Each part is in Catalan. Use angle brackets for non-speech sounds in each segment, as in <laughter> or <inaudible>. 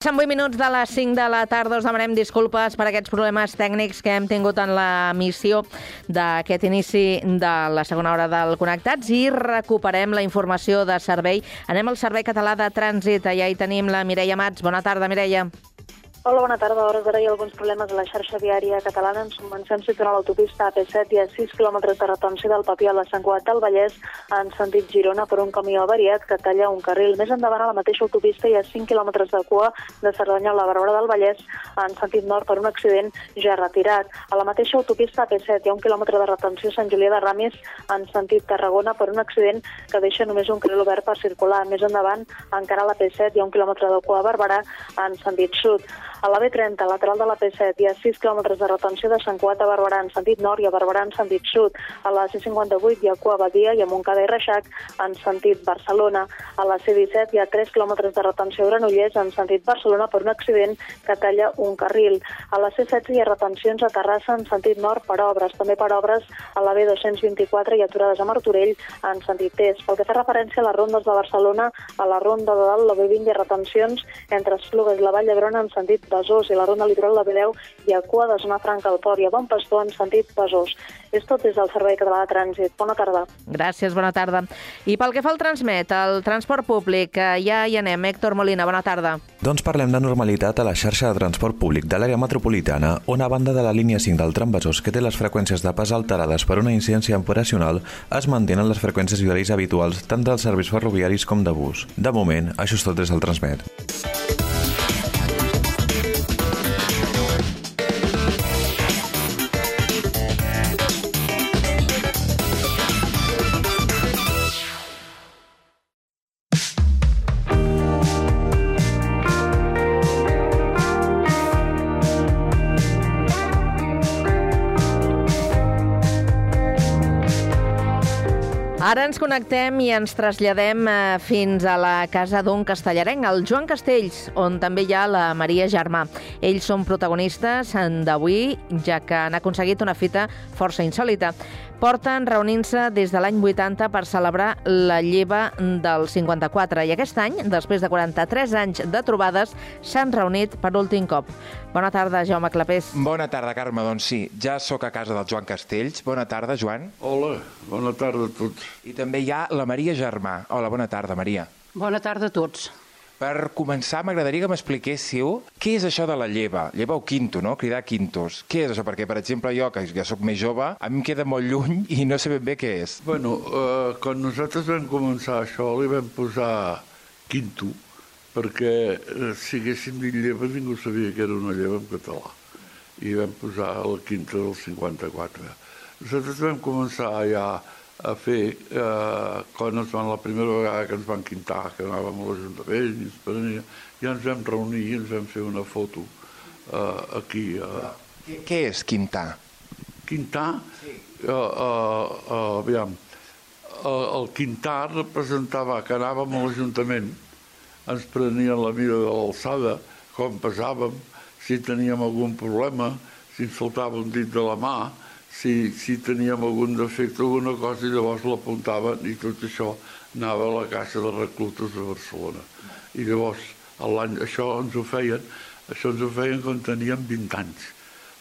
Són 8 minuts de les 5 de la tarda. Us demanem disculpes per aquests problemes tècnics que hem tingut en la missió d'aquest inici de la segona hora del Connectats i recuperem la informació de servei. Anem al Servei Català de Trànsit. Allà hi tenim la Mireia Mats. Bona tarda, Mireia. Hola, bona tarda. Hores d'ara hi ha alguns problemes a la xarxa viària catalana. Ens comencem situant a l'autopista AP7 i a 6 quilòmetres de retenció del Papià a la Sant Cugat del Vallès en sentit Girona per un camió avariat que talla un carril. Més endavant a la mateixa autopista hi ha 5 quilòmetres de cua de Cerdanya a la Barberà del Vallès en sentit nord per un accident ja retirat. A la mateixa autopista AP7 hi ha un quilòmetre de retenció a Sant Julià de Ramis en sentit Tarragona per un accident que deixa només un carril obert per circular. Més endavant, encara a la P7 hi ha un quilòmetre de cua a Barberà en sentit sud. A la B30, lateral de la P7, hi ha 6 quilòmetres de retenció de Sant Cugat a Barberà en sentit nord i a Barberà en sentit sud. A la C58 hi ha Cua Badia i a Montcada i Reixac en sentit Barcelona. A la C17 hi ha 3 quilòmetres de retenció a Granollers en sentit Barcelona per un accident que talla un carril. A la C16 hi ha retencions a Terrassa en sentit nord per obres. També per obres a la B224 i aturades a Martorell en sentit est. Pel que fa referència a les rondes de Barcelona, a la ronda de dalt, la B20 hi ha retencions entre Esplugues i la Vall d'Hebron en sentit Besòs i la ronda litoral de B10 i a cua de zona franca al port i a Bon Pastor en sentit Besòs. És tot des del Servei Català de Trànsit. Bona tarda. Gràcies, bona tarda. I pel que fa al Transmet, el transport públic, eh, ja hi anem. Héctor Molina, bona tarda. Doncs parlem de normalitat a la xarxa de transport públic de l'àrea metropolitana, on a banda de la línia 5 del tram Besòs, que té les freqüències de pas alterades per una incidència operacional, es mantenen les freqüències i horaris habituals tant dels serveis ferroviaris com de bus. De moment, això és tot des del Transmet. Connectem i ens traslladem eh, fins a la casa d'un castellarenc, el Joan Castells, on també hi ha la Maria Germà. Ells són protagonistes d'avui, ja que han aconseguit una fita força insòlita. Porten reunint-se des de l'any 80 per celebrar la lleva del 54 i aquest any, després de 43 anys de trobades, s'han reunit per últim cop. Bona tarda, Jaume Clapés. Bona tarda, Carme. Doncs sí, ja sóc a casa del Joan Castells. Bona tarda, Joan. Hola, bona tarda a tots. I també hi ha la Maria Germà. Hola, bona tarda, Maria. Bona tarda a tots. Per començar, m'agradaria que m'expliquéssiu què és això de la lleva. Lleva o quinto, no? Cridar quintos. Què és això? Perquè, per exemple, jo, que ja sóc més jove, a mi em queda molt lluny i no sé ben bé què és. Bueno, eh, quan nosaltres vam començar això li vam posar quinto, perquè eh, si haguéssim dit lleva ningú sabia que era una lleva en català. I vam posar la quinta del 54. Nosaltres vam començar ja a fer, eh, quan ens van, la primera vegada que ens van quintar, que anàvem a l'Ajuntament i ens prenia, ja ens vam reunir i ens vam fer una foto eh, aquí. Eh. Què, què és quintar? Quintar, sí. eh, eh, eh, aviam, el, el quintar representava que anàvem a l'Ajuntament, ens prenien la mida de l'alçada, com pesàvem, si teníem algun problema, si ens faltava un dit de la mà, si, si teníem algun defecte, alguna cosa, i llavors l'apuntaven i tot això anava a la Caixa de Reclutes de Barcelona. I llavors, l'any, això ens ho feien, això ens ho feien quan teníem 20 anys.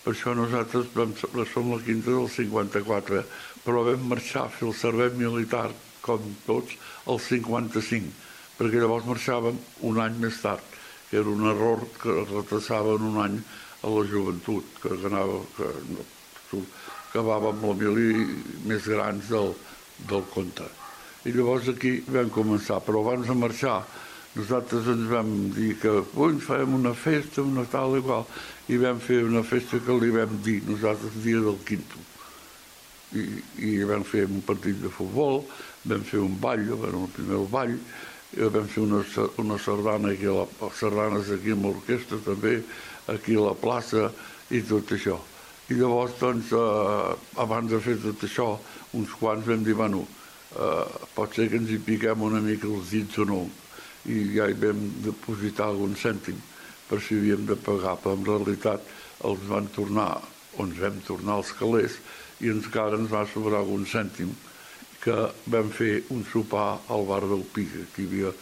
Per això nosaltres vam, som la quinta del 54, però vam marxar a fer el servei militar, com tots, el 55, perquè llavors marxàvem un any més tard, que era un error que retrasaven un any a la joventut, que anava... Que, no, acabàvem la mili més grans del, del conte. I llavors aquí vam començar, però abans de marxar nosaltres ens vam dir que ui, farem una festa, una tal i qual, i vam fer una festa que li vam dir nosaltres dia del quinto. I, i vam fer un partit de futbol, vam fer un ball, vam el primer ball, i vam fer una, una sardana aquí, a la, sardanes aquí amb l'orquestra també, aquí a la plaça i tot això. I llavors, doncs, eh, abans de fer tot això, uns quants vam dir, bueno, eh, pot ser que ens hi piquem una mica els dits o no, i ja hi vam depositar algun cèntim per si havíem de pagar, però en realitat els van tornar, o ens vam tornar als calés, i encara ens va sobrar algun cèntim, que vam fer un sopar al bar del Pica, que hi havia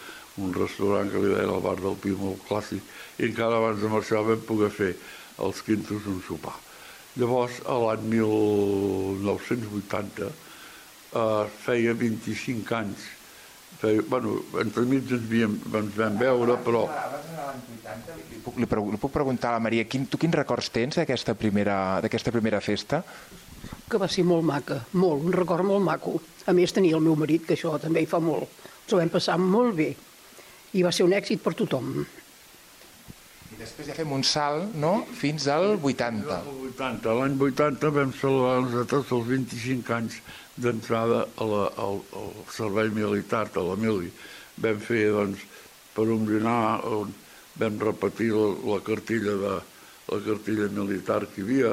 un restaurant que li deien el bar del Pi molt clàssic, i encara abans de marxar vam poder fer els quintos un sopar. Llavors, a l'any 1980, eh, feia 25 anys, feia, bueno, entremig ens, havíem, ens vam veure, però... Li puc, li, li puc preguntar a la Maria, quin, tu quins records tens d'aquesta primera, primera festa? Que va ser molt maca, molt, un record molt maco. A més, tenia el meu marit, que això també hi fa molt. Ens ho vam passar molt bé i va ser un èxit per tothom. I després ja fem un salt no? fins al 80. L'any 80 vam celebrar nosaltres els 25 anys d'entrada al, al servei militar, a la mili. Vam fer, doncs, per un dinar on vam repetir la, la cartilla de la cartilla militar que hi havia,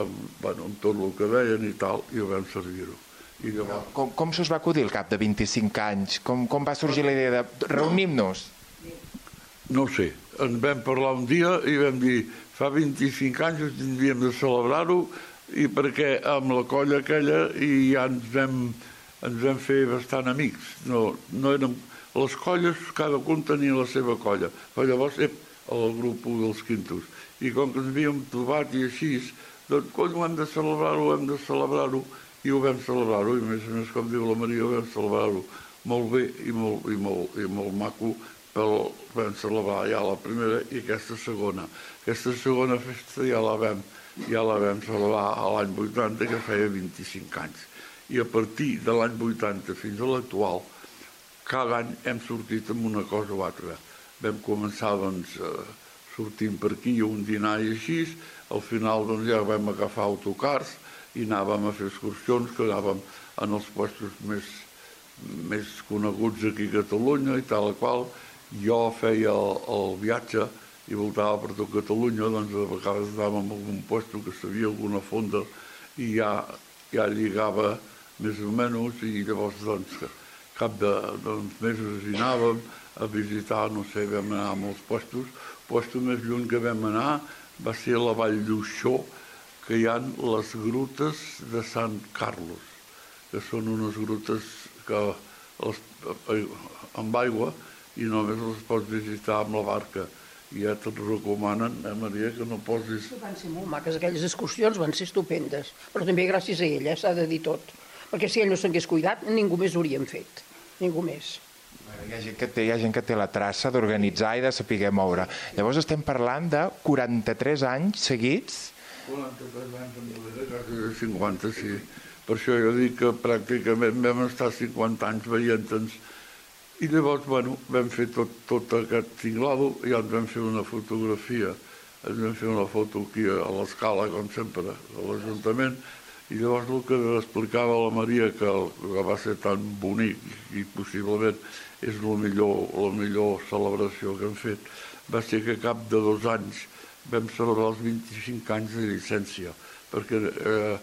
amb, bueno, amb tot el que deien i tal, i ho vam servir-ho. I llavors... Com, com se us va acudir al cap de 25 anys? Com, com va sorgir la idea de reunir-nos? No sé, en vam parlar un dia i vam dir fa 25 anys tindríem de celebrar-ho i perquè amb la colla aquella i ja ens vam, ens vam fer bastant amics. No, no érem, les colles, cada un tenia la seva colla, però llavors, ep, el grup dels quintos. I com que ens havíem trobat i així, doncs, quan ho hem de celebrar-ho, hem de celebrar-ho, i ho vam celebrar-ho, i més a més, com diu la Maria, ho vam celebrar-ho molt bé i molt, i molt, i molt maco, però vam celebrar ja la primera i aquesta segona. Aquesta segona festa ja la vam, ja la vam celebrar a l'any 80, que feia 25 anys. I a partir de l'any 80 fins a l'actual, cada any hem sortit amb una cosa o altra. Vam començar, doncs, eh, sortint per aquí, un dinar i així, al final doncs, ja vam agafar autocars i anàvem a fer excursions, que anàvem en els puestos més, més coneguts aquí a Catalunya i tal qual. Jo feia el, viatge i voltava per tot Catalunya, doncs a vegades anàvem en algun puesto que sabia alguna fonda i ja, ja lligava més o menys i llavors doncs cap de doncs, mesos hi anàvem a visitar, no sé, vam anar a molts. El puesto més lluny que vam anar va ser a la Vall d'Uixó, que hi han les grutes de Sant Carlos, que són unes grutes que eh, amb aigua i només les pots visitar amb la barca. I ja te't recomanen, eh, Maria, que no posis... Van ser molt maques, aquelles excursions van ser estupendes, però també gràcies a ell, eh, s'ha de dir tot. Perquè si ell no s'hagués cuidat, ningú més ho hauríem fet, ningú més. Hi ha, gent que té, hi ha gent que té la traça d'organitzar i de saber moure. Llavors estem parlant de 43 anys seguits. 43 anys amb quasi 50, sí. Per això jo dic que pràcticament vam estar 50 anys veient-nos. I llavors, bueno, vam fer tot, tot aquest tinglado i ens vam fer una fotografia. Ens vam fer una foto aquí a l'escala, com sempre, a l'Ajuntament, i llavors el que explicava la Maria, que, que va ser tan bonic i possiblement és la millor, la millor celebració que hem fet, va ser que cap de dos anys vam celebrar els 25 anys de llicència, perquè eh,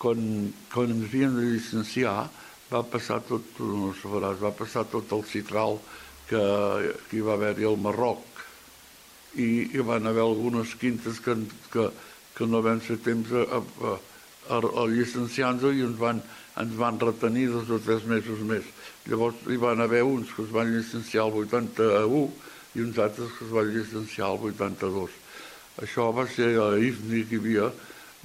quan, quan ens havíem de llicenciar va passar tot, tu no sabràs, va passar tot el citral que, que hi va haver-hi al Marroc i hi van haver algunes quintes que, que, que no vam ser temps a, a, a, a llicenciar-nos i ens van, ens van retenir dos o tres mesos més. Llavors hi van haver uns que es van llicenciar el 81 i uns altres que es van llicenciar el 82. Això va ser a Ifni que hi havia,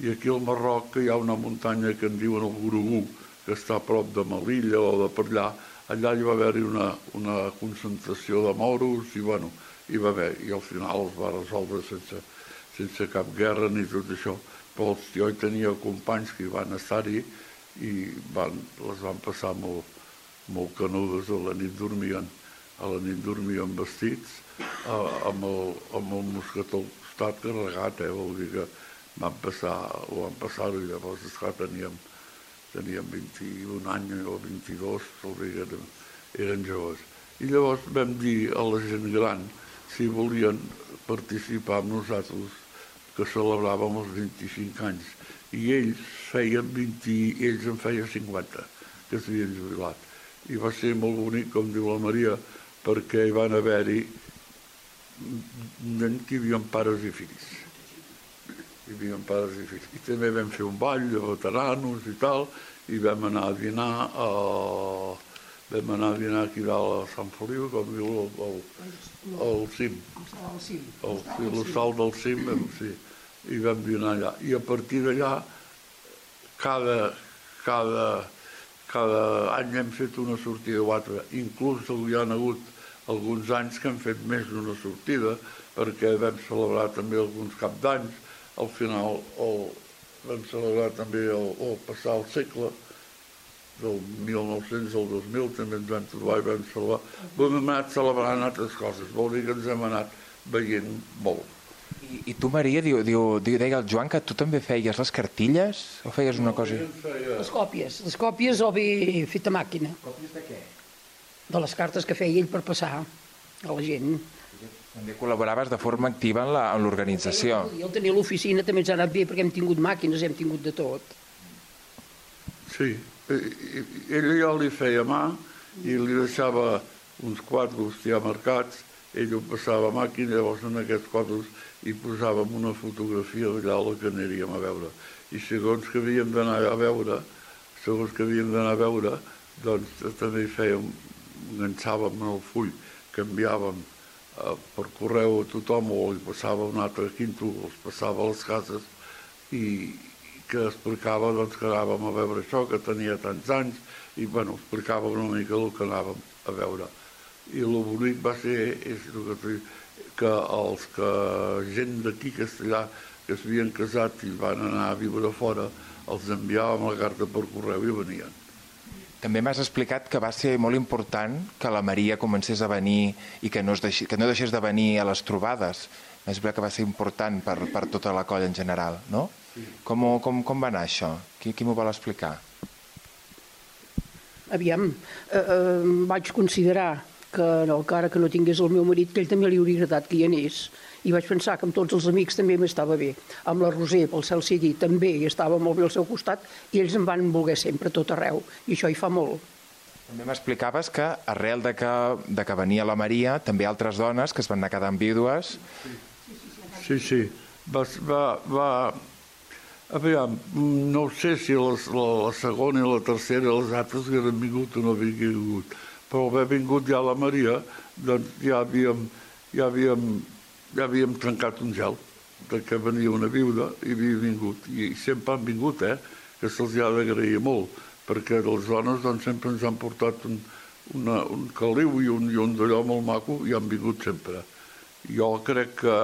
i aquí al Marroc hi ha una muntanya que en diuen el Gurugú, que està a prop de Melilla o de per allà, allà hi va haver-hi una, una concentració de moros i, bueno, hi va haver, i al final es va resoldre sense, sense cap guerra ni tot això. Però jo hi tenia companys que hi van estar-hi i van, les van passar molt, molt canudes, a la nit dormien, a la nit dormien vestits, eh, amb, el, amb el mosquetó al costat carregat, eh, vol dir que van passar, ho van passar i llavors esclar, teníem, teníem 21 anys o 22, vol dir que eren, eren joves. I llavors vam dir a la gent gran si volien participar amb nosaltres, que celebràvem els 25 anys. I ells feien 20, ells en feien 50, que s'havien jubilat i va ser molt bonic, com diu la Maria, perquè hi van haver-hi nens que hi havia pares i fills. Hi havia pares i fills. I també vam fer un ball de veteranos i tal, i vam anar a dinar a, vam anar a dinar aquí dalt a Sant Feliu, com diu el, el, el cim, Al cim. el, el salt del cim, vam, sí, i vam dinar allà. I a partir d'allà, cada, cada, cada any hem fet una sortida o altra. Inclús hi ha hagut alguns anys que hem fet més d'una sortida, perquè vam celebrar també alguns cap d'anys, al final el, vam celebrar també el, el passar el segle, del 1900 al 2000 també ens vam trobar i vam celebrar. Vam hem anat celebrant altres coses, vol dir que ens hem anat veient molt. I, i tu, Maria, diu, diu, diu, deia el Joan que tu també feies les cartilles o feies una cosa... Ens feia- Les còpies, les còpies o bé fet a màquina, Còpies de què? de les cartes que feia ell per passar a la gent. També col·laboraves de forma activa en l'organització. El tenir l'oficina també ens ha anat bé perquè hem tingut màquines, hem tingut de tot. Sí, ell ja li feia mà i li deixava uns quadros ja marcats, ell ho passava a màquina, llavors en aquests quadros hi posàvem una fotografia d'allà la que aniríem a veure. I segons que havíem d'anar a veure, segons que havíem d'anar a veure, doncs també hi fèiem, enganxàvem en el full, canviàvem per correu a tothom o li passava un altre quinto, els passava a les cases i que explicava doncs, que anàvem a veure això, que tenia tants anys, i bueno, explicava una mica el que anàvem a veure. I el bonic va ser és que, que els que gent d'aquí castellà que s'havien casat i van anar a viure fora, els enviàvem la carta per correu i venien. També m'has explicat que va ser molt important que la Maria comencés a venir i que no, es deixi, que no deixés de venir a les trobades. M'has explicat que va ser important per, per tota la colla en general, no? Com, ho- com, com va anar això? Qui, qui m'ho vol explicar? Aviam, eh, eh, vaig considerar que no, que ara que no tingués el meu marit, que ell també li hauria agradat que hi anés. I vaig pensar que amb tots els amics també m'estava bé. Amb la Roser, pel cel sigui, també hi estava molt bé al seu costat i ells em van voler sempre a tot arreu. I això hi fa molt. També m'explicaves que arrel de que, de que venia la Maria, també altres dones que es van anar quedant vídues, Sí, sí. Va, va, va... Aviam, no sé si les, la, la segona i la tercera, les altres que han vingut o no havien vingut, però haver vingut ja la Maria, doncs ja havíem, ja havíem, ja havíem trencat un gel de que venia una viuda i havia vingut. I sempre han vingut, eh? Que se'ls ha d'agrair molt, perquè les dones doncs, sempre ens han portat un, una, un caliu i un, i un d'allò molt maco i han vingut sempre jo crec que,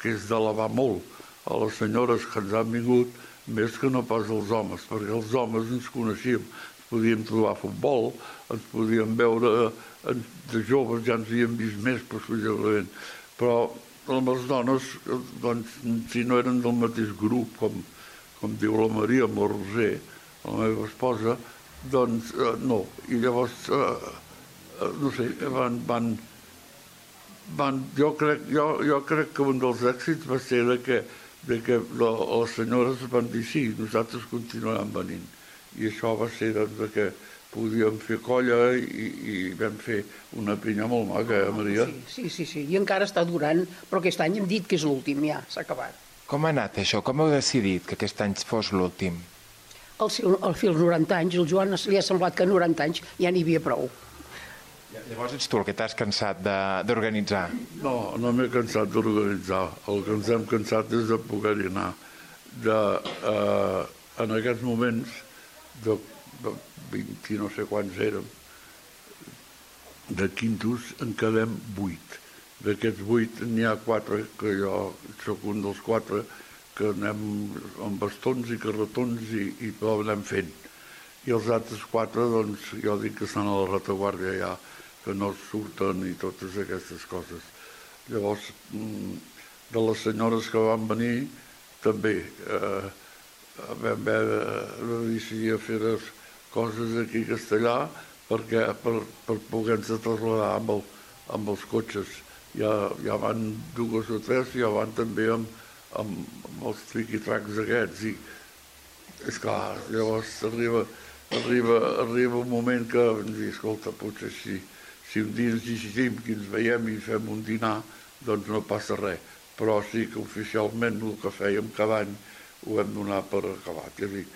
que és d'elevar molt a les senyores que ens han vingut més que no pas als homes, perquè els homes ens coneixíem, ens podíem trobar a futbol, ens podíem veure eh, de joves, ja ens havíem vist més possiblement, però amb les dones, eh, doncs, si no eren del mateix grup, com, com diu la Maria, amb la meva esposa, doncs eh, no. I llavors, eh, eh, no sé, van, van, van, jo, crec, jo, jo crec que un dels èxits va ser de que, de que la, les senyores van dir sí, nosaltres continuarem venint. I això va ser doncs, que podíem fer colla i, i vam fer una pinya molt maca, eh, Maria? Sí, sí, sí. I encara està durant, però aquest any hem dit que és l'últim, ja, s'ha acabat. com ha anat això? Com heu decidit que aquest any fos l'últim? Al, al els 90 anys, el Joan li ha semblat que a 90 anys ja n'hi havia prou. Llavors ets tu el que t'has cansat de- d'organitzar. No, no m'he cansat d'organitzar. El que ens hem cansat és de poder-hi anar. De, eh, en aquests moments, de 20 i no sé quants érem, de quintos en quedem 8. D'aquests 8 n'hi ha 4, que jo sóc un dels 4, que anem amb bastons i carretons i, i ho anem fent. I els altres 4, doncs, jo dic que estan a la retaguardia ja, que no surten i totes aquestes coses. Llavors, mm, de les senyores que van venir, també eh, vam haver de, de decidir fer les coses aquí a Castellà perquè per, per poder-nos trasladar amb, el, amb els cotxes. Ja, ja van dues o tres, ja van també amb, amb, amb els triquitracs aquests. I, és clar, llavors arriba, arriba, arriba un moment que ens diu, escolta, potser si, si un dia ens decidim que ens veiem i fem un dinar, doncs no passa res. Però sí que oficialment el que fèiem cada any ho hem donat per acabat. És a dir,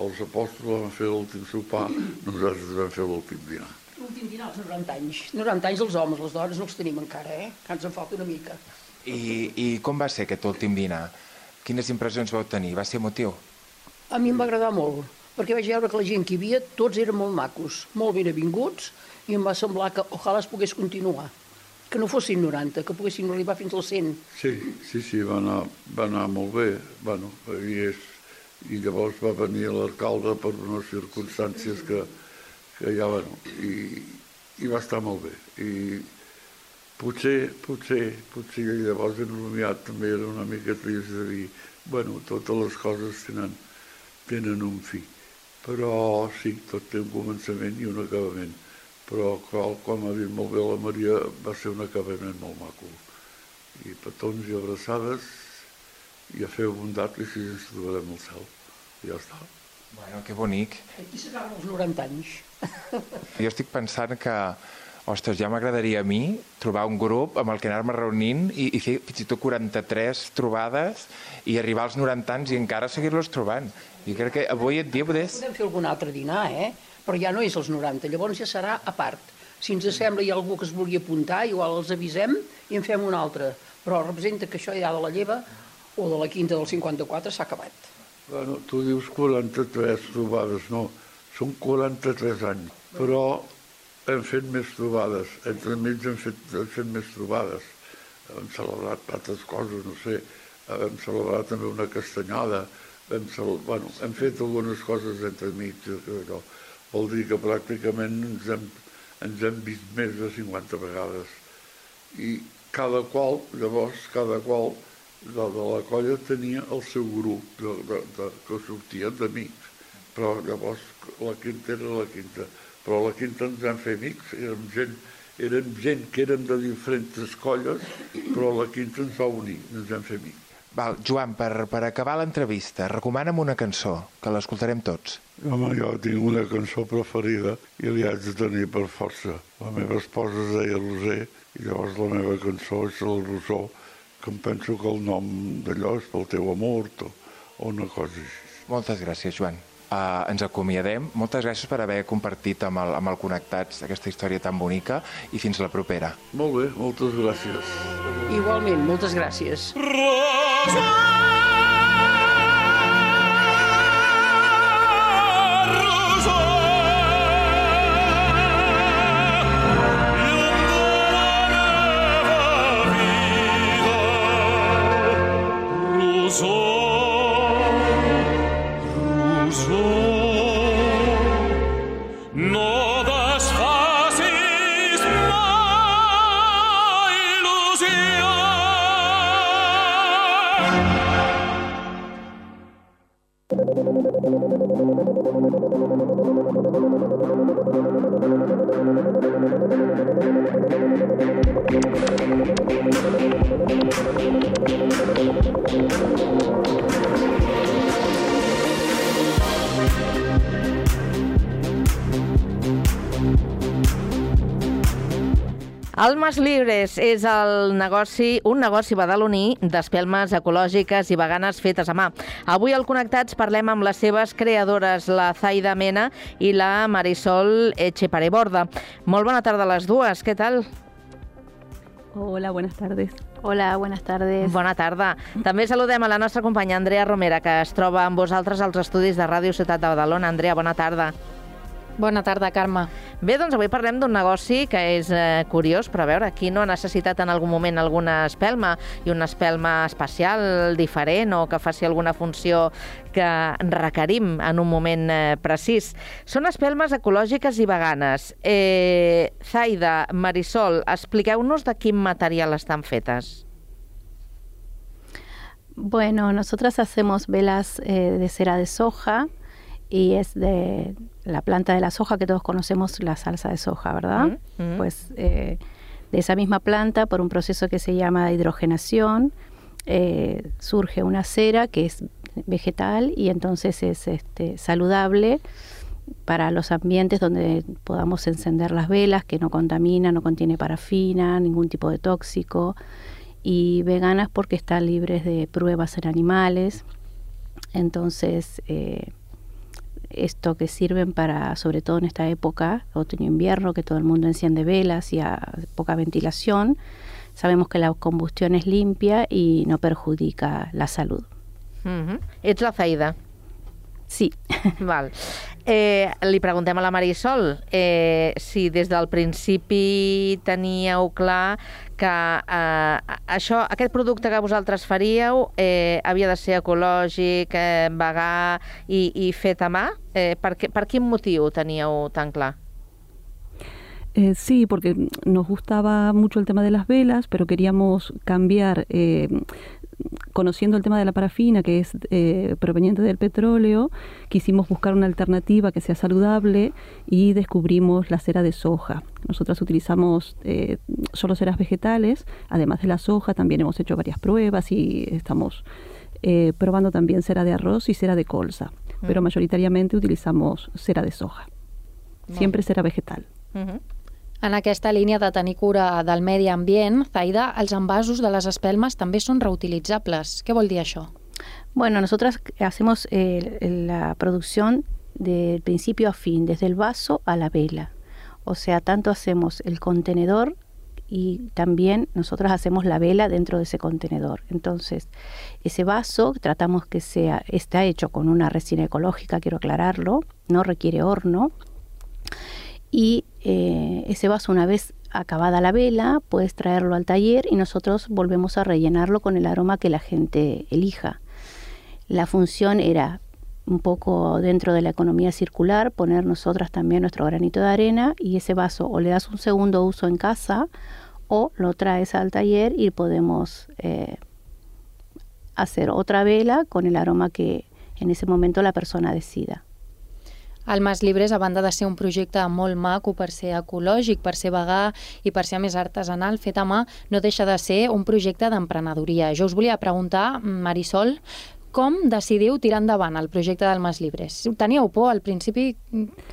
els apòstols van fer l'últim sopar, nosaltres vam fer l'últim dinar. L'últim dinar als 90 anys. 90 anys els homes, les dones no els tenim encara, eh? Que ens en falta una mica. I, I com va ser aquest últim dinar? Quines impressions vau tenir? Va ser motiu? A mi em va agradar molt, perquè vaig veure que la gent que hi havia, tots eren molt macos, molt ben avinguts, i em va semblar que ojalà es pogués continuar. Que no fossin 90, que poguessin arribar fins als 100. Sí, sí, sí, va anar, va anar molt bé. Bueno, i, és, I llavors va venir l'alcalde per unes circumstàncies que, que ja, bueno, i, i va estar molt bé. I potser, potser, potser llavors en Lumiat també era una mica trist de dir, bueno, totes les coses tenen, tenen un fi. Però sí, tot té un començament i un acabament però com ha dit molt bé la Maria, va ser un acabament molt maco. I petons i abraçades, i a fer bondat i si ens trobarem al cel. I ja està. Bueno, que bonic. Aquí seran els 90 anys. <laughs> Jo estic pensant que, ostres, ja m'agradaria a mi trobar un grup amb el que anar-me reunint i, i fer fins i tot 43 trobades i arribar als 90 anys i encara seguir-los trobant. Jo crec que avui et dia podés... Podem fer algun altre dinar, eh? però ja no és els 90, llavors ja serà a part. Si ens sembla hi ha algú que es vulgui apuntar, igual els avisem i en fem un altre. Però representa que això ja de la lleva o de la quinta del 54 s'ha acabat. Bueno, tu dius 43 trobades, no, són 43 anys, però hem fet més trobades, entre mig hem fet, hem fet més trobades, hem celebrat altres coses, no sé, hem celebrat també una castanyada, hem, celebrat, bueno, hem fet algunes coses entre mig, però vol dir que pràcticament ens hem, ens hem vist més de 50 vegades. I cada qual, llavors, cada qual de, de la colla tenia el seu grup de, de, de, que sortien d'amics. Però llavors la quinta era la quinta. Però la quinta ens vam fer amics, érem gent, érem gent que érem de diferents colles, però la quinta ens va unir, ens vam fer amics. Val, Joan, per, per acabar l'entrevista, recomana'm una cançó, que l'escoltarem tots. Home, jo tinc una cançó preferida i li haig de tenir per força. La meva esposa es deia Roser i llavors la meva cançó és el Rosó, que em penso que el nom d'allò és pel teu amor o, o una cosa així. Moltes gràcies, Joan. Uh, ens acomiadem. Moltes gràcies per haver compartit amb el, amb el Connectats aquesta història tan bonica i fins la propera. Molt bé, moltes gràcies. Igualment, moltes gràcies. Rosa! Almas Libres és el negoci, un negoci badaloní d'espelmes ecològiques i veganes fetes a mà. Avui al Connectats parlem amb les seves creadores, la Zaida Mena i la Marisol Echepareborda. Molt bona tarda a les dues, què tal? Hola, buenas tardes. Hola, buenas tardes. Bona tarda. També saludem a la nostra companya Andrea Romera, que es troba amb vosaltres als estudis de Ràdio Ciutat de Badalona. Andrea, bona tarda. Bona tarda, Carme. Bé, doncs avui parlem d'un negoci que és eh, curiós, però a veure, qui no ha necessitat en algun moment alguna espelma i una espelma especial, diferent, o que faci alguna funció que requerim en un moment eh, precís. Són espelmes ecològiques i veganes. Eh, Zaida, Marisol, expliqueu-nos de quin material estan fetes. Bueno, nosotras hacemos velas eh, de cera de soja, y es de la planta de la soja que todos conocemos, la salsa de soja, ¿verdad? Mm. Pues eh, de esa misma planta, por un proceso que se llama hidrogenación, eh, surge una cera que es vegetal y entonces es este, saludable para los ambientes donde podamos encender las velas, que no contamina, no contiene parafina, ningún tipo de tóxico, y veganas porque están libres de pruebas en animales. Entonces, eh, esto que sirven para, sobre todo en esta época, otoño-invierno, que todo el mundo enciende velas y a poca ventilación, sabemos que la combustión es limpia y no perjudica la salud. Ets la Zaida. Sí. <laughs> Val. Eh, li preguntem a la Marisol eh, si des del principi teníeu clar que eh, això, aquest producte que vosaltres faríeu eh, havia de ser ecològic, eh, vegà i, i fet a mà. Eh, per, per quin motiu teníeu tan clar? Eh, sí, porque nos gustaba mucho el tema de las velas, pero queríamos cambiar eh, conociendo el tema de la parafina, que es eh, proveniente del petróleo, quisimos buscar una alternativa que sea saludable y descubrimos la cera de soja. Nosotras utilizamos eh, solo ceras vegetales, además de la soja, también hemos hecho varias pruebas y estamos eh, probando también cera de arroz y cera de colza, mm. pero mayoritariamente utilizamos cera de soja. Siempre cera vegetal. Mm. En aquesta línia de tenir cura del medi ambient, Zaida, els envasos de les espelmes també són reutilitzables. Què vol dir? Bueno, nosotras hacemos eh, la producción del principio a fin, desde el vaso a la vela. O sea, tanto hacemos el contenedor y también nosotros hacemos la vela dentro de ese contenedor. Entonces, ese vaso tratamos que sea, está hecho con una resina ecológica, quiero aclararlo, no requiere horno y eh, ese vaso una vez acabada la vela puedes traerlo al taller y nosotros volvemos a rellenarlo con el aroma que la gente elija. La función era un poco dentro de la economía circular, poner nosotras también nuestro granito de arena y ese vaso o le das un segundo uso en casa o lo traes al taller y podemos eh, hacer otra vela con el aroma que en ese momento la persona decida. El Mas Llibres, a banda de ser un projecte molt maco per ser ecològic, per ser vegà i per ser més artesanal, fet a mà, no deixa de ser un projecte d'emprenedoria. Jo us volia preguntar, Marisol, com decidiu tirar endavant el projecte del Mas Libres? ¿Teníeu por al principi?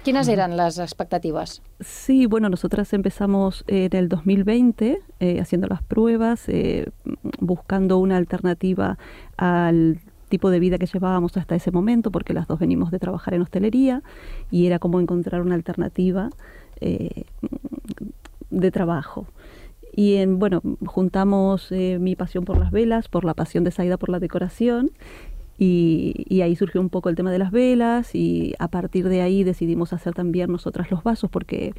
¿Quiénes eran las expectativas? Sí, bueno, nosotras empezamos en el 2020 eh, haciendo las pruebas, eh, buscando una alternativa al tipo de vida que llevábamos hasta ese momento, porque las dos venimos de trabajar en hostelería y era como encontrar una alternativa eh, de trabajo. Y en, bueno, juntamos eh, mi pasión por las velas, por la pasión de Saida por la decoración y, y, ahí surgió un poco el tema de las velas y a partir de ahí decidimos hacer también nosotras los vasos porque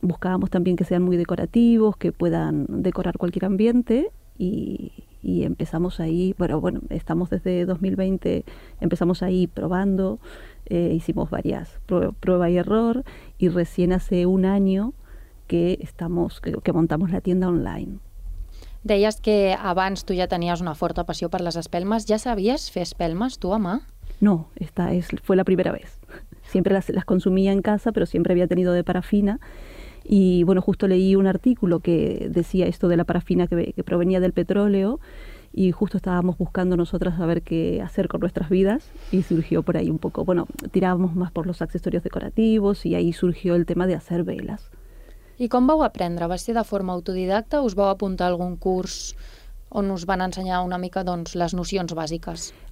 buscábamos también que sean muy decorativos, que puedan decorar cualquier ambiente y, y empezamos ahí, bueno, bueno, estamos desde 2020, empezamos ahí probando, eh, hicimos varias prueba, prueba y error y recién hace un año que, estamos, que, que montamos la tienda online. Deies que abans tu ja tenies una forta passió per les espelmes. Ja sabies fer espelmes, tu a mà? No, esta es, fue la primera vez. Siempre las, las consumía en casa, pero siempre había tenido de parafina Y bueno, justo leí un artículo que decía esto de la parafina que, provenía del petróleo y justo estábamos buscando nosotras a ver qué hacer con nuestras vidas y surgió por ahí un poco, bueno, tirábamos más por los accesorios decorativos y ahí surgió el tema de hacer velas. I com vau aprendre? Va ser de forma autodidacta us vau apuntar a algun curs on nos van a enseñar una mica doncs, les nocions?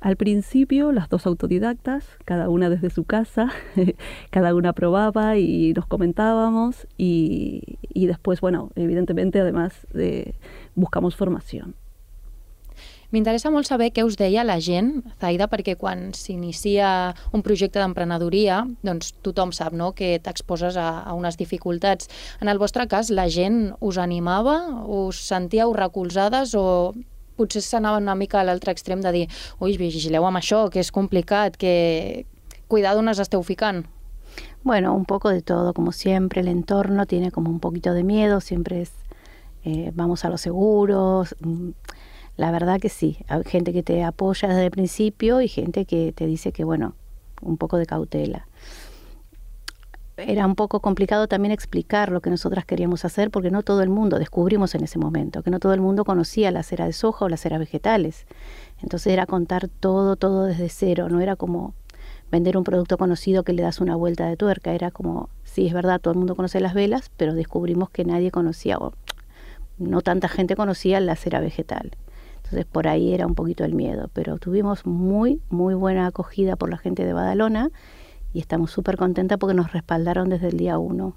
Al principio, las dos autodidactas, cada una desde su casa, <laughs> cada una probaba y nos comentábamos y, después, bueno, evidentemente además de, buscamos formación. M'interessa molt saber què us deia la gent, Zaida, perquè quan s'inicia un projecte d'emprenedoria, doncs tothom sap no?, que t'exposes a, a unes dificultats. En el vostre cas, la gent us animava? Us sentíeu recolzades o potser s'anava una mica a l'altre extrem de dir ui, vigileu amb això, que és complicat, que cuidado on us esteu ficant? Bueno, un poco de todo, como siempre, el entorno tiene como un poquito de miedo, siempre es, eh, vamos a los seguros, La verdad que sí, hay gente que te apoya desde el principio y gente que te dice que, bueno, un poco de cautela. Era un poco complicado también explicar lo que nosotras queríamos hacer porque no todo el mundo descubrimos en ese momento, que no todo el mundo conocía la cera de soja o las ceras vegetales. Entonces era contar todo, todo desde cero, no era como vender un producto conocido que le das una vuelta de tuerca, era como, sí, es verdad, todo el mundo conoce las velas, pero descubrimos que nadie conocía, o no tanta gente conocía la cera vegetal. Entonces por ahí era un poquito el miedo, pero tuvimos muy, muy buena acogida por la gente de Badalona y estamos súper contentas porque nos respaldaron desde el día 1.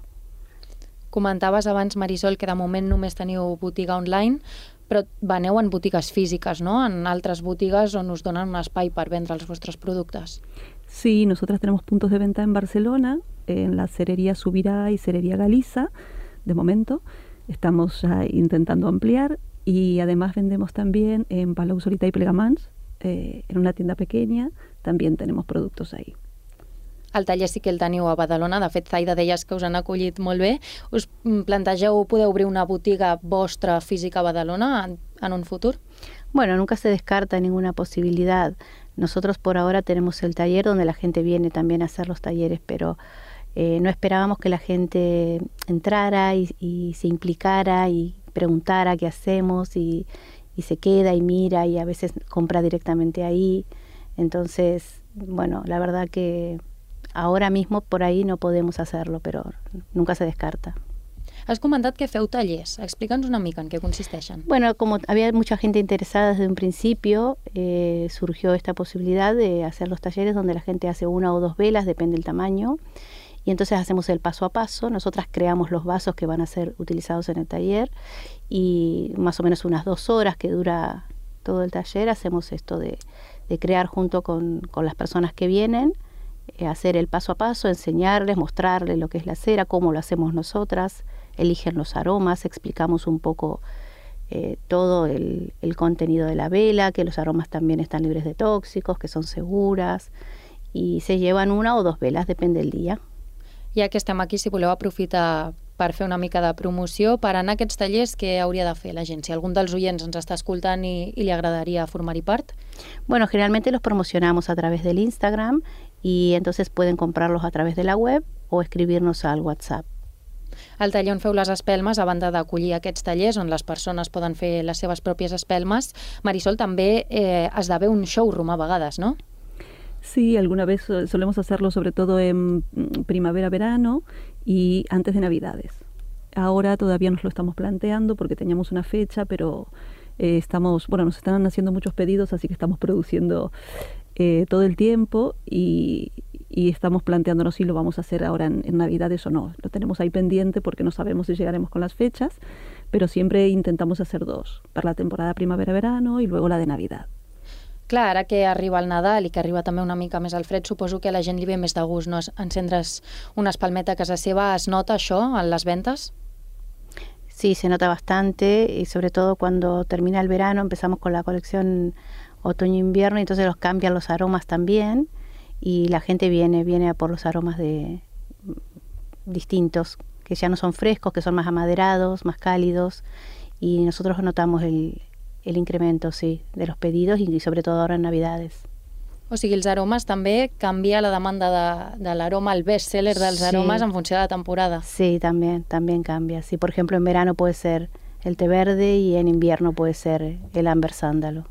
Comentaves abans, Marisol, que de moment només teniu botiga online, però veneu en botigues físiques, no? En altres botigues on us donen un espai per vendre els vostres productes. Sí, nosotras tenemos puntos de venta en Barcelona, en la cerería Subirá y cerería Galiza, de momento. Estamos ya intentando ampliar y además vendemos también en Palau Solita y Plegamans, eh, en una tienda pequeña, también tenemos productos ahí. El taller sí que el teniu a Badalona. De fet, Zaida, deies que us han acollit molt bé. Us plantegeu poder obrir una botiga vostra física a Badalona en, en un futur? Bueno, nunca se descarta ninguna posibilidad. Nosotros por ahora tenemos el taller donde la gente viene también a hacer los talleres, pero eh, no esperábamos que la gente entrara y, y, se implicara y preguntara qué hacemos y, y se queda y mira y a veces compra directamente ahí. Entonces, bueno, la verdad que ahora mismo por ahí no podemos hacerlo, pero nunca se descarta. Has comentat que feu tallers. Explica'ns una mica en qué consisteixen. Bueno, como había mucha gente interesada desde un principio, eh, surgió esta posibilidad de hacer los talleres donde la gente hace una o dos velas, depende del tamaño, y entonces hacemos el paso a paso. Nosotras creamos los vasos que van a ser utilizados en el taller y más o menos unas dos horas que dura todo el taller hacemos esto de, crear junto con, con las personas que vienen eh, hacer el paso a paso, enseñarles, mostrarles lo que es la cera, cómo lo hacemos nosotras, eligen los aromas, explicamos un poco eh, todo el, el, contenido de la vela, que los aromas también están libres de tóxicos, que son seguras, y se llevan una o dos velas, depende del día. Ja que estem aquí, si voleu aprofitar per fer una mica de promoció, per anar a aquests tallers, què hauria de fer la gent? Si algun dels oients ens està escoltant i, i li agradaria formar-hi part? Bueno, generalmente los promocionamos a través del Instagram y entonces pueden comprarlos a través de la web o escribirnos al WhatsApp. Al taller on feu les espelmes, a banda d'acollir aquests tallers on les persones poden fer les seves pròpies espelmes, Marisol, també eh, esdevé un showroom a vegades, no? Sí, alguna vez solemos hacerlo sobre todo en primavera-verano y antes de Navidades. Ahora todavía nos lo estamos planteando porque teníamos una fecha, pero eh, estamos, bueno, nos están haciendo muchos pedidos, así que estamos produciendo eh, todo el tiempo y, estamos planteándonos si lo vamos a hacer ahora en, Navidades o no. Lo tenemos ahí pendiente porque no sabemos si llegaremos con las fechas, pero siempre intentamos hacer dos, para la temporada primavera-verano y luego la de Navidad. Clar, ara que arriba el Nadal i que arriba també una mica més al fred, suposo que a la gent li ve més de gust no? encendre's una espalmeta a casa seva. ¿Es nota això en las ventas? Sí, se nota bastante y sobre todo cuando termina el verano empezamos con la colección otoño-invierno, entonces los cambian los aromas también y la gente viene, viene a por los aromas de distintos, que ya no son frescos, que son más amaderados, más cálidos y nosotros notamos el, el incremento, sí, de los pedidos y sobre todo ahora en Navidades. O sigui, els aromes també canvia la demanda de, de l'aroma, el best-seller dels sí. aromes en funció de la temporada. Sí, también, también cambia. Sí, por ejemplo, en verano puede ser el té verde y en invierno puede ser el amber sándalo.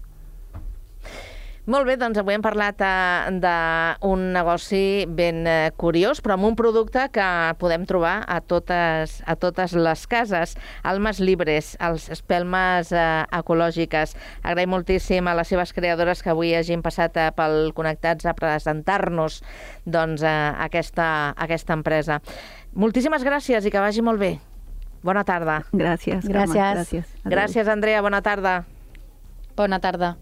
Molt bé, doncs avui hem parlat eh, d'un negoci ben eh, curiós, però amb un producte que podem trobar a totes, a totes les cases. Almes Libres, els espelmes eh, ecològiques. Agraïm moltíssim a les seves creadores que avui hagin passat eh, pel Connectats a presentar-nos doncs, eh, aquesta, aquesta empresa. Moltíssimes gràcies i que vagi molt bé. Bona tarda. Gràcies. Gràcies. Gràcies. Gràcies, Andrea. Bona tarda. Bona tarda.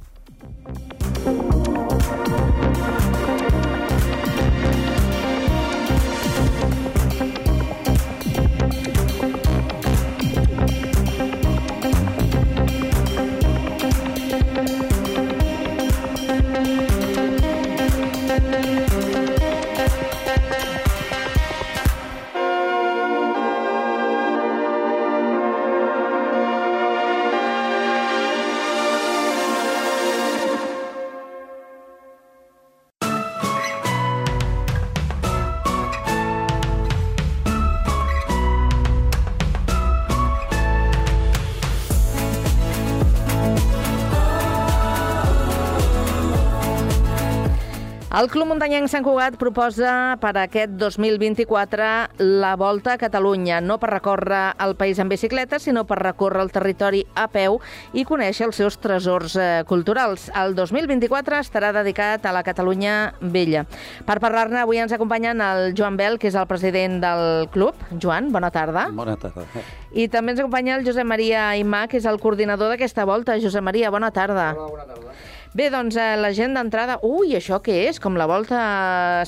El Club Muntanyenc Sant Cugat proposa per aquest 2024 la Volta a Catalunya, no per recórrer el país en bicicleta, sinó per recórrer el territori a peu i conèixer els seus tresors eh, culturals. El 2024 estarà dedicat a la Catalunya vella. Per parlar-ne, avui ens acompanyen el Joan Bel, que és el president del club. Joan, bona tarda. Bona tarda. I també ens acompanya el Josep Maria Imà, que és el coordinador d'aquesta volta. Josep Maria, bona tarda. Hola, bona tarda. Bé, doncs eh, la gent d'entrada... Ui, això què és? Com la volta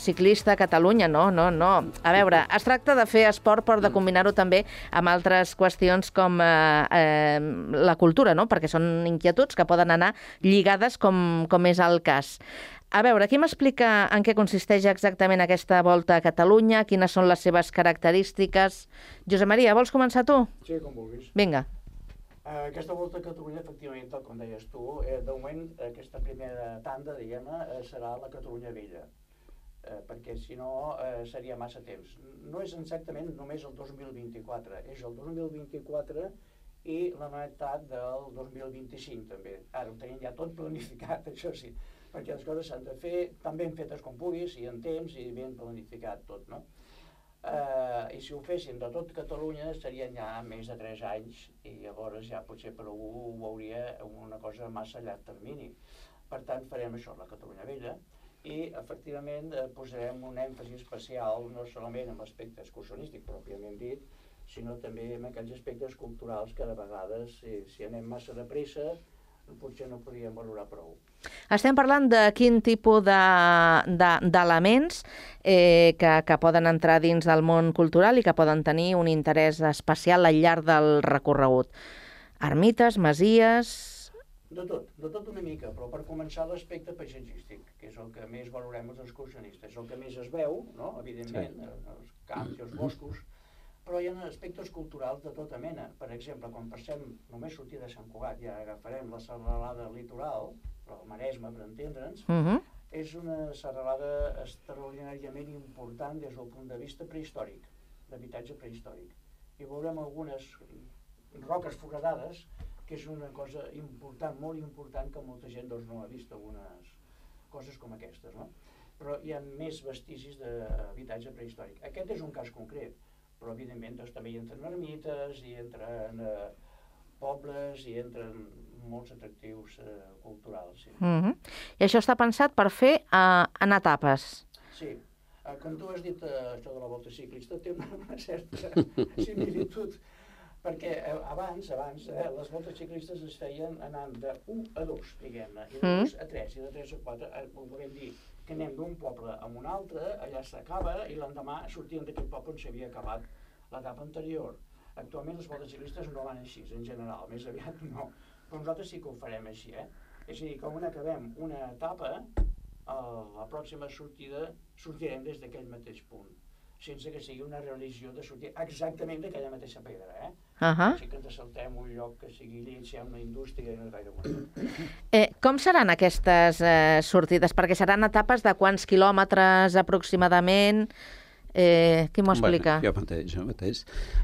ciclista a Catalunya? No, no, no. A veure, es tracta de fer esport però de combinar-ho també amb altres qüestions com eh, eh, la cultura, no? Perquè són inquietuds que poden anar lligades com, com és el cas. A veure, qui m'explica en què consisteix exactament aquesta volta a Catalunya? Quines són les seves característiques? Josep Maria, vols començar tu? Sí, com vulguis. Vinga. Uh, aquesta volta a Catalunya, efectivament, tal com deies tu, eh, de moment aquesta primera tanda, diguem-ne, eh, serà la Catalunya Vella, eh, perquè si no eh, seria massa temps. No és exactament només el 2024, és el 2024 i la meitat del 2025 també. Ara ho tenim ja tot planificat, <laughs> això sí, perquè les coses s'han de fer tan ben fetes com puguis i en temps i ben planificat tot, no? Eh, i si ho fessin de tot Catalunya serien ja més de 3 anys i llavors ja potser per algú ho veuria una cosa massa a llarg termini. Per tant, farem això, la Catalunya Vella, i efectivament eh, posarem un èmfasi especial no solament en l'aspecte excursionístic pròpiament dit, sinó també en aquells aspectes culturals que de vegades, si, si anem massa de pressa, potser no podíem valorar prou. Estem parlant de quin tipus d'elements de, de, eh, que, que poden entrar dins del món cultural i que poden tenir un interès especial al llarg del recorregut. Ermites, masies... De tot, de tot una mica, però per començar l'aspecte paisatgístic, que és el que més valorem els excursionistes, el que més es veu, no? evidentment, sí. els camps i els boscos, però hi ha aspectes culturals de tota mena. Per exemple, quan passem només sortir de Sant Cugat i agafarem la serralada litoral, el Maresme, per entendre'ns, uh Mhm. -huh. és una serralada extraordinàriament important des del punt de vista prehistòric, d'habitatge prehistòric. I veurem algunes roques foradades, que és una cosa important, molt important, que molta gent doncs, no ha vist algunes coses com aquestes, no? Però hi ha més vestigis d'habitatge prehistòric. Aquest és un cas concret, però evidentment doncs, també hi entren ermites, hi entren eh, pobles, hi entren molts atractius eh, culturals. Sí. Uh -huh. I això està pensat per fer eh, en etapes. Sí. Eh, com tu has dit, eh, això de la volta ciclista té una, una certa <laughs> similitud, perquè eh, abans, abans eh, les voltes ciclistes es feien anant de 1 a 2, diguem-ne, i de Mm. 2 a 3, i de 3 a 4, eh, volem dir que anem d'un poble a un altre, allà s'acaba, i l'endemà sortien d'aquell poble on s'havia acabat l'etapa anterior. Actualment les voltes ciclistes no van així, en general, més aviat no. Però nosaltres sí que ho farem així, eh? És a dir, quan acabem una etapa, a la pròxima sortida sortirem des d'aquell mateix punt, sense que sigui una religió de sortir exactament d'aquella mateixa pedra, eh? Uh -huh. Així que ens saltem un lloc que sigui lleig, ha una indústria i no és gaire bona. Eh, com seran aquestes eh, sortides? Perquè seran etapes de quants quilòmetres aproximadament? Eh, qui m'ho explica? Bueno, jo mateix, jo mateix.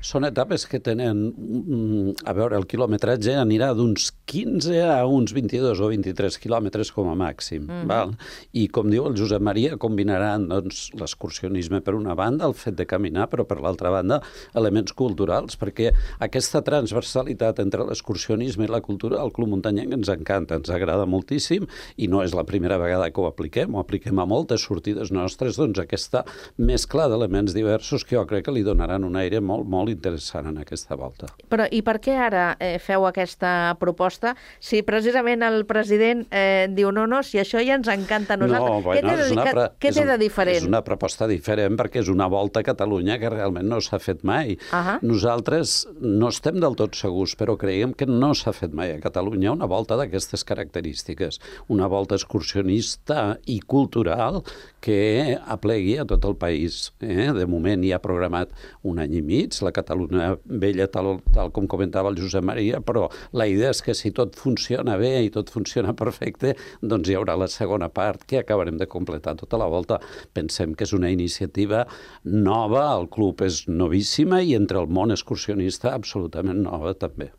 Són etapes que tenen, mm, a veure, el quilometratge anirà d'uns 15 a uns 22 o 23 quilòmetres com a màxim, Mhm. val? I com diu el Josep Maria, combinaran doncs, l'excursionisme per una banda, el fet de caminar, però per l'altra banda elements culturals, perquè aquesta transversalitat entre l'excursionisme i la cultura al Club Muntanyenc ens encanta, ens agrada moltíssim i no és la primera vegada que ho apliquem, ho apliquem a moltes sortides nostres, doncs aquesta mescla d'elements diversos que jo crec que li donaran un aire molt, molt interessant en aquesta volta. Però i per què ara eh, feu aquesta proposta si precisament el president eh, diu no, no, si això ja ens encanta a nosaltres? què té, de, una què, té un- de diferent? És una proposta diferent perquè és una volta a Catalunya que realment no s'ha fet mai. Ahà. Nosaltres no estem del tot segurs, però creiem que no s'ha fet mai a Catalunya una volta d'aquestes característiques. Una volta excursionista i cultural que aplegui a tot el país. Eh? De moment hi ha programat un any i mig, la Catalunya vella, tal, tal com comentava el Josep Maria, però la idea és que si tot funciona bé i tot funciona <laughs> perfecte, doncs hi haurà la segona part que acabarem de completar tota la volta. Pensem que és una iniciativa nova, el club és novíssima i entre el món excursionista absolutament nova també.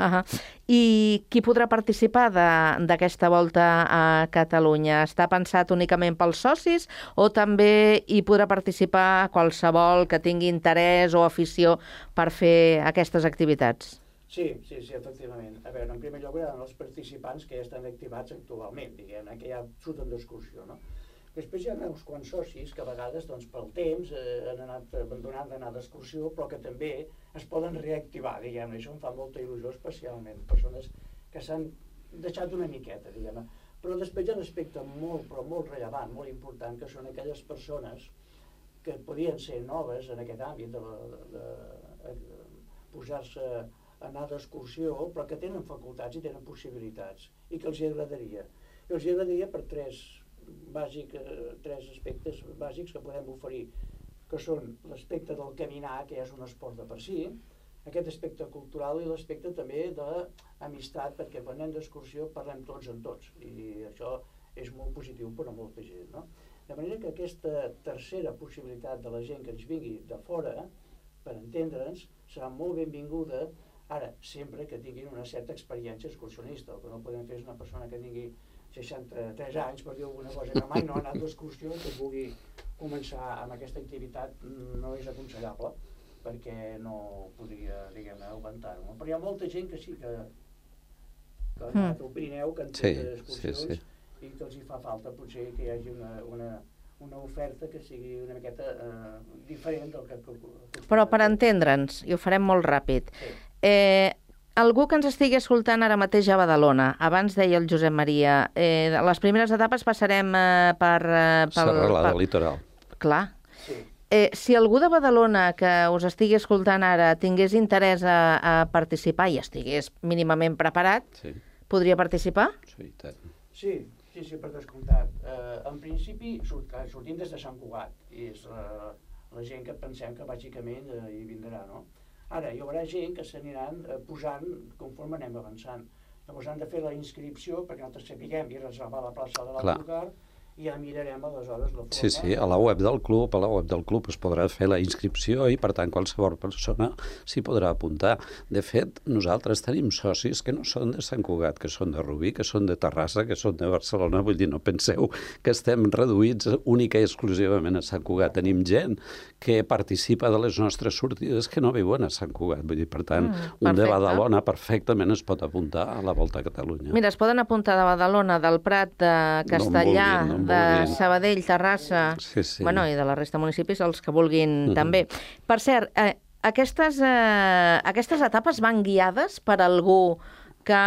Uh -huh. I qui podrà participar d'aquesta volta a Catalunya? Està pensat únicament pels socis o també hi podrà participar qualsevol que tingui interès o afició per fer aquestes activitats? Sí, sí, sí, efectivament. A veure, en primer lloc, eren els participants que ja estan activats actualment, diguem que ja surten d'excursió, no? Després hi ha uns quants socis que a vegades, doncs, pel temps, eh, han anat abandonant d'anar d'excursió, però que també es poden reactivar, diguem -ne. Això em fa molta il·lusió especialment. Persones que s'han deixat una miqueta, diguem -ne. Però després hi ha un aspecte molt, però molt rellevant, molt important, que són aquelles persones que podien ser noves en aquest àmbit de, de, de, de posar-se a anar d'excursió, però que tenen facultats i tenen possibilitats, i que els hi agradaria. I els hi agradaria per tres, bàsic, eh, tres aspectes bàsics que podem oferir, que són l'aspecte del caminar, que ja és un esport de per si, aquest aspecte cultural i l'aspecte també d'amistat, perquè quan anem d'excursió parlem tots amb tots, i això és molt positiu per a molta gent. No? De manera que aquesta tercera possibilitat de la gent que ens vingui de fora, per entendre'ns, serà molt benvinguda, ara, sempre que tinguin una certa experiència excursionista. El que no podem fer és una persona que tingui 63 anys, per dir alguna cosa, que mai no ha anat d'excursió, que vulgui començar amb aquesta activitat no és aconsellable, perquè no podria, diguem-ne, aguantar-ho. Però hi ha molta gent que sí que, que ha anat al Pirineu, que han sí, excursions, sí, sí. i que els hi fa falta potser que hi hagi una, una, una oferta que sigui una miqueta eh, diferent del que... que Però per entendre'ns, i ho farem molt ràpid, sí. eh, Algú que ens estigui escoltant ara mateix a Badalona, abans deia el Josep Maria, eh, les primeres etapes passarem eh, per... Eh, pel, Serralada per... litoral. Clar. Sí. Eh, si algú de Badalona que us estigui escoltant ara tingués interès a, a participar i estigués mínimament preparat, sí. podria participar? Sí, tant. Sí, sí, sí, per descomptat. Eh, en principi sort, sortim des de Sant Cugat i és la, la gent que pensem que bàsicament eh, hi vindrà, no? Ara, hi haurà gent que s'aniran eh, posant conforme anem avançant. Llavors han de fer la inscripció perquè nosaltres sapiguem i reservar la plaça de l'autocar i ja mirarem aleshores la forma. Sí, sí, a la web del club, a la web del club es podrà fer la inscripció i per tant qualsevol persona s'hi podrà apuntar. De fet, nosaltres tenim socis que no són de Sant Cugat, que són de Rubí, que són de Terrassa, que són de Barcelona, vull dir, no penseu que estem reduïts única i exclusivament a Sant Cugat. Tenim gent que participa de les nostres sortides que no viuen a Sant Cugat, vull dir, per tant, mm, un de Badalona perfectament es pot apuntar a la Volta a Catalunya. Mira, es poden apuntar de Badalona, del Prat, de Castellà, no vulguin, de Sabadell, Terrassa, sí, sí. Bueno, i de la resta de municipis, els que vulguin mm -hmm. també. Per cert, eh, aquestes, eh, aquestes etapes van guiades per algú que,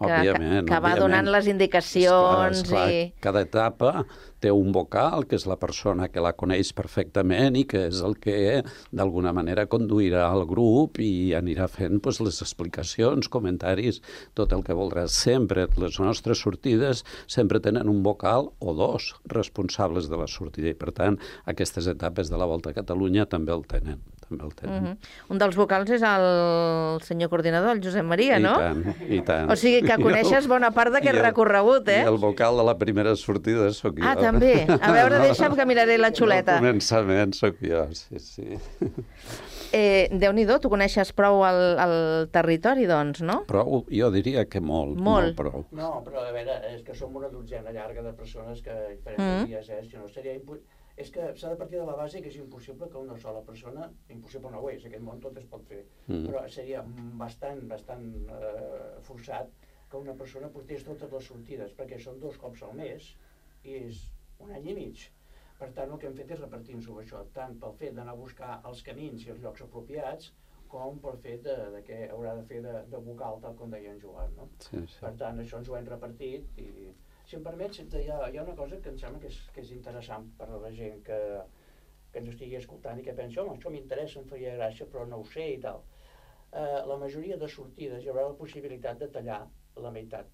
que, òbviament, que, va donant les indicacions. Esclar, esclar. I... Cada etapa té un vocal, que és la persona que la coneix perfectament i que és el que d'alguna manera conduirà el grup i anirà fent pues, les explicacions, comentaris, tot el que voldrà. Sempre les nostres sortides sempre tenen un vocal o dos responsables de la sortida i per tant aquestes etapes de la Volta a Catalunya també el tenen el tenen. Uh -huh. Un dels vocals és el senyor coordinador, el Josep Maria, I no? I tant, i tant. O sigui que coneixes bona part d'aquest recorregut, eh? I el vocal de la primera sortida sóc jo. Ah, també. A veure, <laughs> deixa'm que miraré la xuleta. Al començament sóc jo, sí, sí. <laughs> Eh, Déu-n'hi-do, tu coneixes prou el, el territori, doncs, no? Prou, jo diria que molt, molt, molt prou. No, però a veure, és que som una dotzena llarga de persones que diferents mm. dies, eh? Si no seria impossible és que s'ha de partir de la base que és impossible que una sola persona, impossible no ho és, aquest món tot es pot fer, mm. però seria bastant, bastant eh, forçat que una persona portés totes les sortides, perquè són dos cops al mes i és un any i mig. Per tant, el que hem fet és repartir-nos això, tant pel fet d'anar a buscar els camins i els llocs apropiats, com pel fet de, de que haurà de fer de, de vocal, tal com deia en Joan. No? Sí, sí. Per tant, això ens ho hem repartit i si em permets, hi ha, hi ha una cosa que em sembla que és, que és interessant per a la gent que, que ens estigui escoltant i que pensi, home, això m'interessa, em faria gràcia, però no ho sé i tal. Eh, la majoria de sortides hi haurà la possibilitat de tallar la meitat.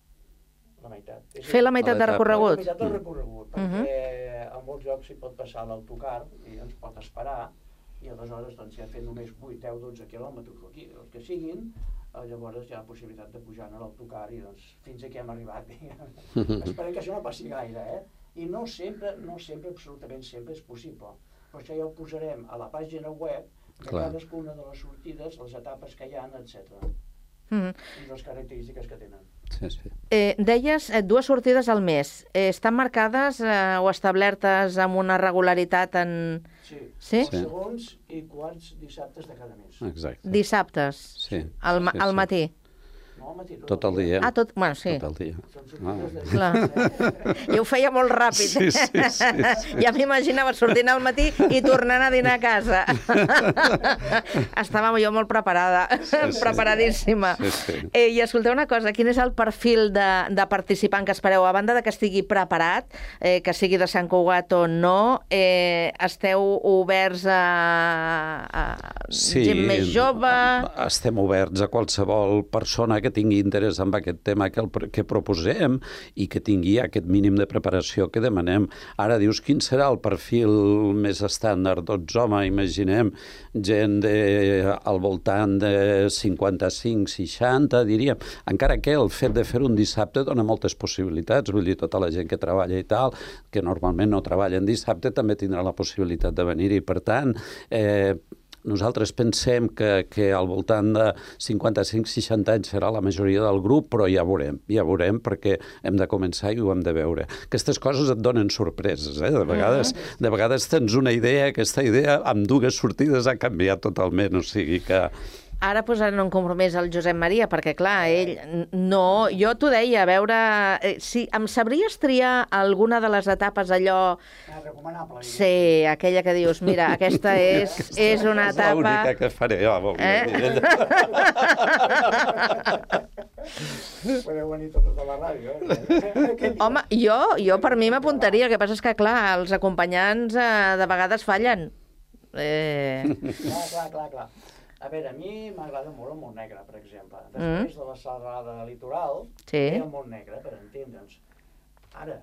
La meitat. És Fer la meitat de recorregut? La meitat del recorregut, mm. perquè uh -huh. en molts llocs s'hi pot passar l'autocar i ens pot esperar, i aleshores doncs, si ha fet només 8, 10, 12 quilòmetres o aquí, els que siguin, eh, llavors hi ha la possibilitat de pujar a l'autocar i doncs fins aquí hem arribat. <laughs> Esperem que això no passi gaire, eh? I no sempre, no sempre, absolutament sempre és possible. Però això ja ho posarem a la pàgina web de Clar. cadascuna de les sortides, les etapes que hi ha, etc. Mm. I les característiques que tenen. Sí, sí. Eh, deies eh, dues sortides al mes. Eh, estan marcades eh, o establertes amb una regularitat en... Sí, Sí? sí. segons i quarts dissabtes de cada mes. Exacte. Dissabtes, Sí. al, sí, al sí. matí. Matí, Tot el dia. Ah, tot... Bueno, sí. Tot el dia. Ah. Clar. <laughs> Jo ho feia molt ràpid. Sí, sí, sí, sí. Ja m'imaginava sortint al matí i tornant a dinar a casa. <laughs> Estava jo molt preparada, sí. preparadíssima. Sí, sí. Eh, I escolteu una cosa, quin és el perfil de, de participant que espereu? A banda de que estigui preparat, eh, que sigui de Sant Cugat o no, eh, esteu oberts a, a gent més jove? Estem oberts a qualsevol persona que tingui interès en aquest tema que, el, que proposem i que tingui aquest mínim de preparació que demanem. Ara dius, quin serà el perfil més estàndard? Doncs, home, imaginem gent de, al voltant de 55-60, diríem. Encara que el fet de fer un dissabte dona moltes possibilitats, vull dir, tota la gent que treballa i tal, que normalment no treballa en dissabte, també tindrà la possibilitat de venir-hi. Per tant, eh, nosaltres pensem que, que al voltant de 55-60 anys serà la majoria del grup, però ja veurem, ja veurem, perquè hem de començar i ho hem de veure. Aquestes coses et donen sorpreses, eh? De vegades, de vegades tens una idea, aquesta idea amb dues sortides ha canviat totalment, o sigui que... Ara posarem un compromís al Josep Maria, perquè, clar, ell... No, jo t'ho deia, a veure... Eh, si em sabries triar alguna de les etapes allò... Ah, recomanable. Sí, aquella que dius, mira, aquesta <laughs> és, és una És l'única etapa... que faré, home. Eh? Podeu venir tots a la ràdio, eh? <laughs> Home, jo, jo per mi m'apuntaria, el que passa és que, clar, els acompanyants eh, de vegades fallen. Eh... Clar, clar, clar, clar. A veure, a mi m'agrada molt el Montnegre, per exemple. Després de la Sagrada Litoral, Sí. ve el Montnegre, per entendre'ns. Ara,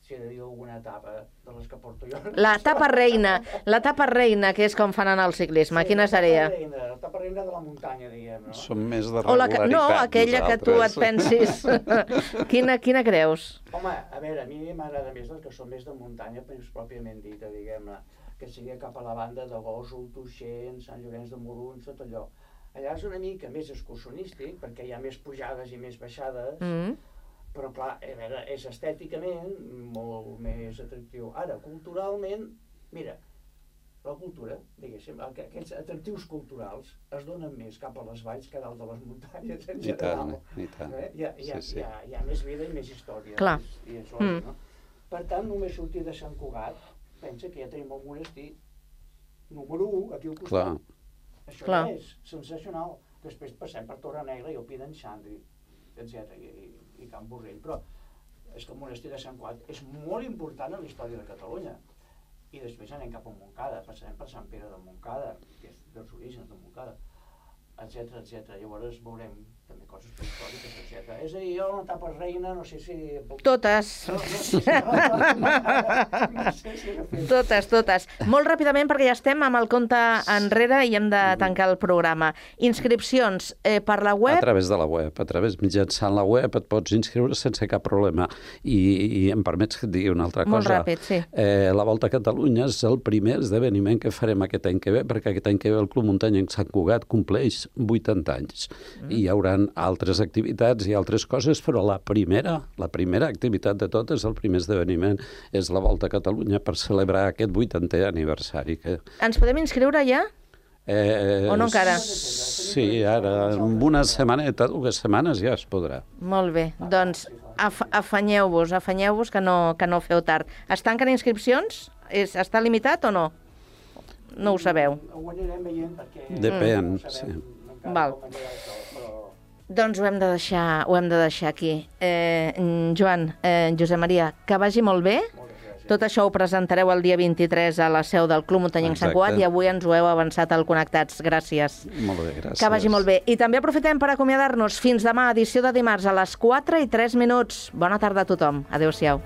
si he de dir alguna etapa de les que porto jo... La tapa reina, la tapa reina, que és com fan en el ciclisme, quina seria? La reina, reina de la muntanya, diguem, no? Som més de O la que, no, regularitat, aquella que tu et nosaltres. pensis. <laughs> quina, quina creus? Home, a veure, a mi m'agrada més les que són més de muntanya, doncs, pròpiament dita, diguem-ne, que sigui cap a la banda de Gósol, Tuixent, Sant Llorenç de Morunys, tot allò. Allà és una mica més excursionístic, perquè hi ha més pujades i més baixades, Mm. però clar, a veure, és estèticament molt més atractiu. Ara, culturalment, mira, la cultura, diguéssim, aqu- aquests atractius culturals es donen més cap a les valls que a dalt de les muntanyes en I general. tant, i tant. Eh? Hi, ha, hi, ha, Sí, sí. hi, ha, hi ha més vida i més història. Clar. I és Mm. lògic, no? Per tant, només sortir de Sant Cugat, pensa que ja tenim el monestir número 1 aquí al costat. Clar. Això Clar. ja és sensacional. Després passem per Torre Negra i el Pi d'en Xandri, etc. I, i, i Can Borrell. Però és que el monestir de Sant Cugat és molt important a la història de Catalunya. I després anem cap a Montcada, passarem per Sant Pere de Montcada, que és dels orígens de Montcada, etc etc. Llavors veurem també coses prehistòriques, etc. És a dir, jo una tapa reina, no sé si... Totes. No, no, sé si- no sé si agafem. Totes, totes. Molt ràpidament, perquè ja estem amb el compte enrere i hem de tancar el programa. Inscripcions eh, per la A web... través de la web, a través mitjançant la web et pots inscriure sense cap problema. I, i em permets que et digui una altra Molt cosa. ràpid, sí. Eh, la Volta a Catalunya és el primer esdeveniment que farem aquest any que ve, perquè aquest any que ve el Club Muntanya en Sant Cugat compleix 80 anys. Mm. I hi haurà altres activitats i altres coses, però la primera, la primera activitat de totes, el primer esdeveniment, és la Volta a Catalunya per celebrar aquest 80è aniversari. Que, Ens podem inscriure ja? eh, O no encara? Sí, ara, en una setmaneta, dues setmanes ja es podrà. Molt bé, doncs af afanyeu-vos, afanyeu-vos que, no, que no feu tard. Es tanquen inscripcions? És, està limitat o no? No ho sabeu. Ho anirem veient perquè... Depèn, sabem sí. Val. Doncs ho hem de deixar, ho hem de deixar aquí. Eh, mm, Joan, eh, Josep Maria, que vagi molt bé. Tot això ho presentareu el dia 23 a la seu del Club Muntanyenc Sant. Cugat i avui ens ho heu avançat al Connectats. Gràcies. Molt bé, gràcies. Que vagi molt bé. I també aprofitem per acomiadar-nos. Fins demà, edició de dimarts a les 4 i 3 minuts. Bona tarda a tothom. Adéu-siau.